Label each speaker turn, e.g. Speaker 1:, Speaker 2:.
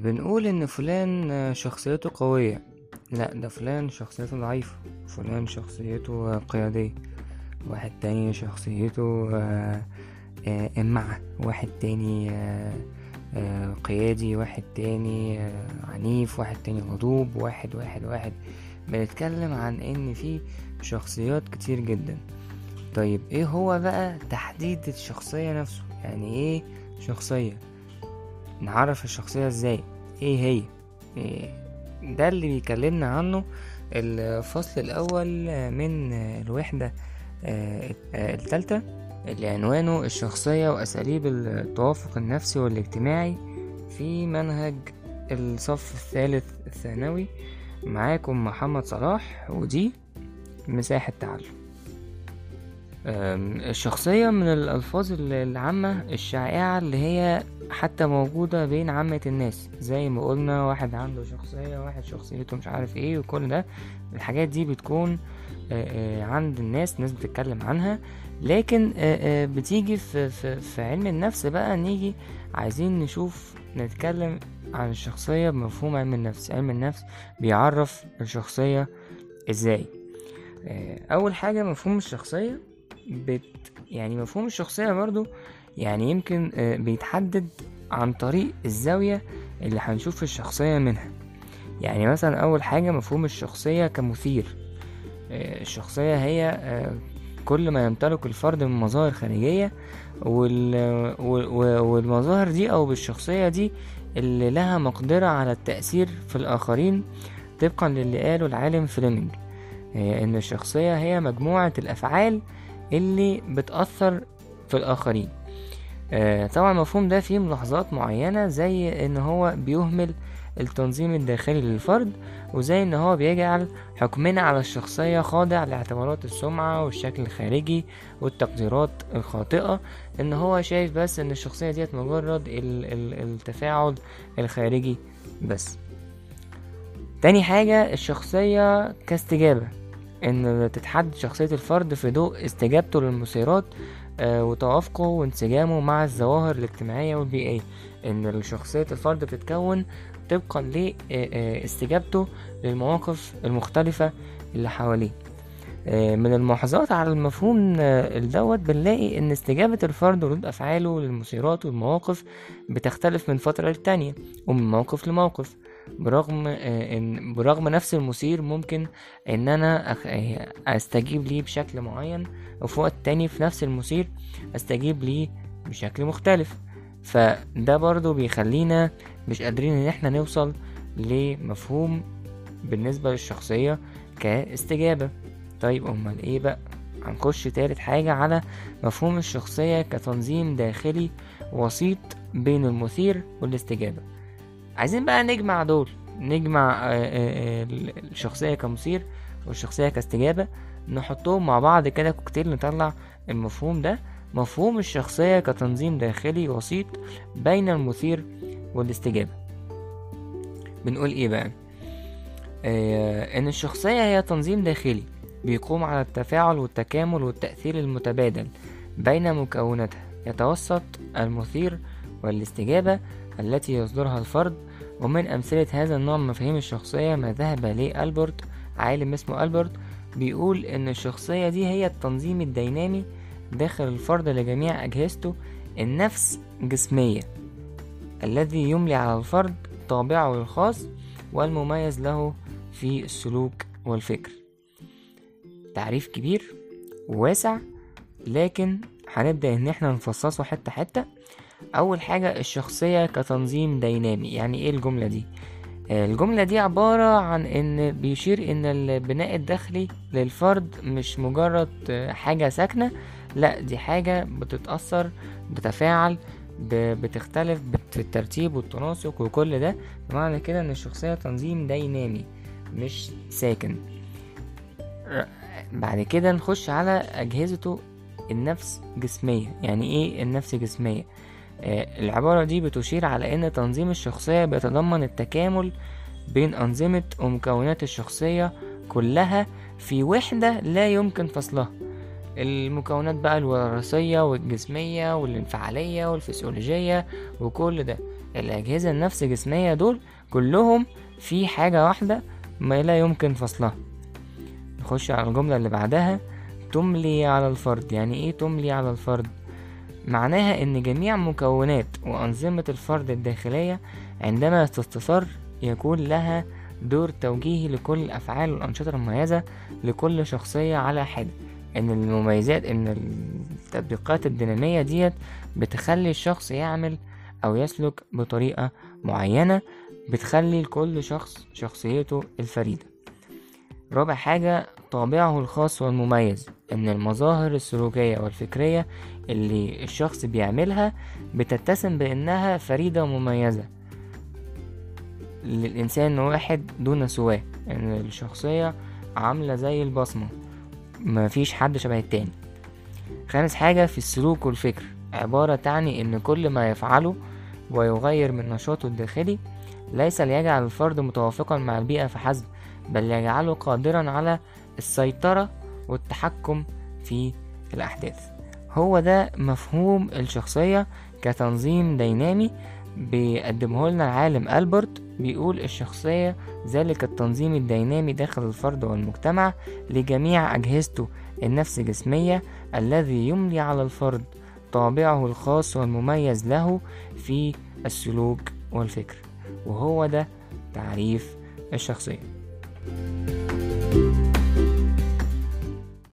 Speaker 1: بنقول إن فلان شخصيته قوية. لا ده فلان شخصيته ضعيفة فلان شخصيته قيادية واحد تاني شخصيته آه، آه، إمعة واحد تاني آه، قيادي واحد تاني عنيف واحد تاني غضوب واحد واحد واحد. بنتكلم عن إن في شخصيات كتير جدا. طيب إيه هو بقى تحديد الشخصية نفسه؟ يعني إيه شخصية؟ نعرف الشخصية إزاي؟ إيه هي؟ إيه؟ ده اللي بيكلمنا عنه الفصل الأول من الوحدة آه، التالتة اللي عنوانه الشخصية وأساليب التوافق النفسي والاجتماعي في منهج الصف الثالث الثانوي. معاكم محمد صلاح ودي مساحة تعلم. الشخصية من الألفاظ ال- العامة الشائعة اللي هي حتى موجودة بين عامة الناس. زي ما قلنا واحد عنده شخصية واحد شخصيته مش عارف إيه وكل ده. الحاجات دي بتكون آه، آه، عند الناس ناس بتتكلم عنها. لكن آه، بتيجي في, علم النفس بقى نيجي عايزين نشوف نتكلم عن الشخصية بمفهوم علم النفس. علم النفس بيعرف الشخصية إزاي. أول حاجة مفهوم الشخصية بت يعني مفهوم الشخصية برضو يعني يمكن آه، بيتحدد عن طريق الزاوية اللي هنشوف الشخصية منها. يعني مثلا أول حاجة مفهوم الشخصية كمثير. آه، الشخصية هي آه، كل ما يمتلك الفرد من مظاهر خارجية وال... وال- وال- والمظاهر دي أو بالشخصية دي اللي لها مقدرة على التأثير في الآخرين طبقا للي قاله العالم فليمنج إن الشخصية هي مجموعة الأفعال اللي بتأثر في الآخرين. آه، طبعا المفهوم ده فيه ملاحظات معينة زي إن هو بيهمل التنظيم الداخلي للفرد وزي إن هو بيجعل حكمنا على الشخصية خاضع لاعتبارات السمعة والشكل الخارجي والتقديرات الخاطئة. إن هو شايف بس إن الشخصية ديت مجرد ال- ال- التفاعل الخارجي بس. تاني حاجة الشخصية كاستجابة. إن تتحدد شخصية الفرد في ضوء استجابته للمثيرات آه، وتوافقه وانسجامه مع الظواهر الاجتماعية والبيئية إن شخصية الفرد بتتكون طبقا لاستجابته للمواقف المختلفة اللي حواليه. آه، من الملاحظات على المفهوم آه، الدوت بنلاقي إن استجابة الفرد وردود أفعاله للمثيرات والمواقف بتختلف من فترة للتانية ومن موقف لموقف. برغم آه، إن برغم نفس المثير ممكن إن أنا آه، أستجيب ليه بشكل معين وفي وقت تاني في نفس المثير أستجيب ليه بشكل مختلف. فده برضو بيخلينا مش قادرين إن إحنا نوصل لمفهوم بالنسبة للشخصية كاستجابة. طيب أمال إيه بقى؟ هنخش تالت حاجة على مفهوم الشخصية كتنظيم داخلي وسيط بين المثير والاستجابة. عايزين بقى نجمع دول نجمع آه، آه، آه، الشخصية كمثير والشخصية كاستجابة نحطهم مع بعض كده كوكتيل نطلع المفهوم ده. مفهوم الشخصية كتنظيم داخلي وسيط بين المثير والاستجابة. بنقول إيه بقى؟ إن الشخصية هي تنظيم داخلي بيقوم على التفاعل والتكامل والتأثير المتبادل بين مكوناتها. يتوسط المثير والاستجابة التي يصدرها الفرد ومن أمثلة هذا النوع من مفاهيم الشخصية ما ذهب إليه ألبرت عالم اسمه ألبرت بيقول إن الشخصية دي هي التنظيم الدينامي داخل الفرد لجميع أجهزته النفس جسمية الذي يملي على الفرد طابعه الخاص والمميز له في السلوك والفكر. تعريف كبير وواسع لكن هنبدأ إن إحنا نفصصه حتة حتة. أول حاجة الشخصية كتنظيم دينامي. يعني إيه الجملة دي؟ آه، الجملة دي عبارة عن إن بيشير إن البناء الداخلي للفرد مش مجرد آه، حاجة ساكنة. لا دي حاجة بتتأثر بتفاعل ب- بتختلف بت- في الترتيب والتناسق وكل ده. معنى كده إن الشخصية تنظيم دينامي مش ساكن. ر- بعد كده نخش على أجهزته النفس جسمية. يعني إيه النفس جسمية؟ آه، العبارة دي بتشير على إن تنظيم الشخصية بيتضمن التكامل بين أنظمة ومكونات الشخصية كلها في وحدة لا يمكن فصلها. المكونات بقى الوراثية والجسمية والانفعالية والفسيولوجية وكل ده. الأجهزة النفس جسمية دول كلهم في حاجة واحدة ما لا يمكن فصلها. نخش على الجملة اللي بعدها تملي على الفرد. يعني إيه تملي على الفرد؟ معناها إن جميع مكونات وأنظمة الفرد الداخلية عندما تستثر يكون لها دور توجيهي لكل الافعال والانشطة المميزة لكل شخصية على حدة. إن المميزات إن التطبيقات الدينامية ديت بتخلي الشخص يعمل أو يسلك بطريقة معينة بتخلي لكل شخص شخصيته الفريدة. رابع حاجة طابعه الخاص والمميز إن المظاهر السلوكية والفكرية اللي الشخص بيعملها بتتسم بإنها فريدة ومميزة للإنسان واحد دون سواه إن الشخصية عاملة زي البصمة مفيش حد شبه التاني. خامس حاجة في السلوك والفكر عبارة تعني إن كل ما يفعله ويغير من نشاطه الداخلي ليس ليجعل الفرد متوافقا مع البيئة فحسب بل يجعله قادرا على السيطرة والتحكم في الأحداث. هو ده مفهوم الشخصية كتنظيم دينامي بيقدمه لنا العالم. ألبرت بيقول الشخصية ذلك التنظيم الدينامي داخل الفرد والمجتمع لجميع أجهزته النفس جسمية الذي يملي على الفرد طابعه الخاص والمميز له في السلوك والفكر. وهو ده تعريف الشخصية.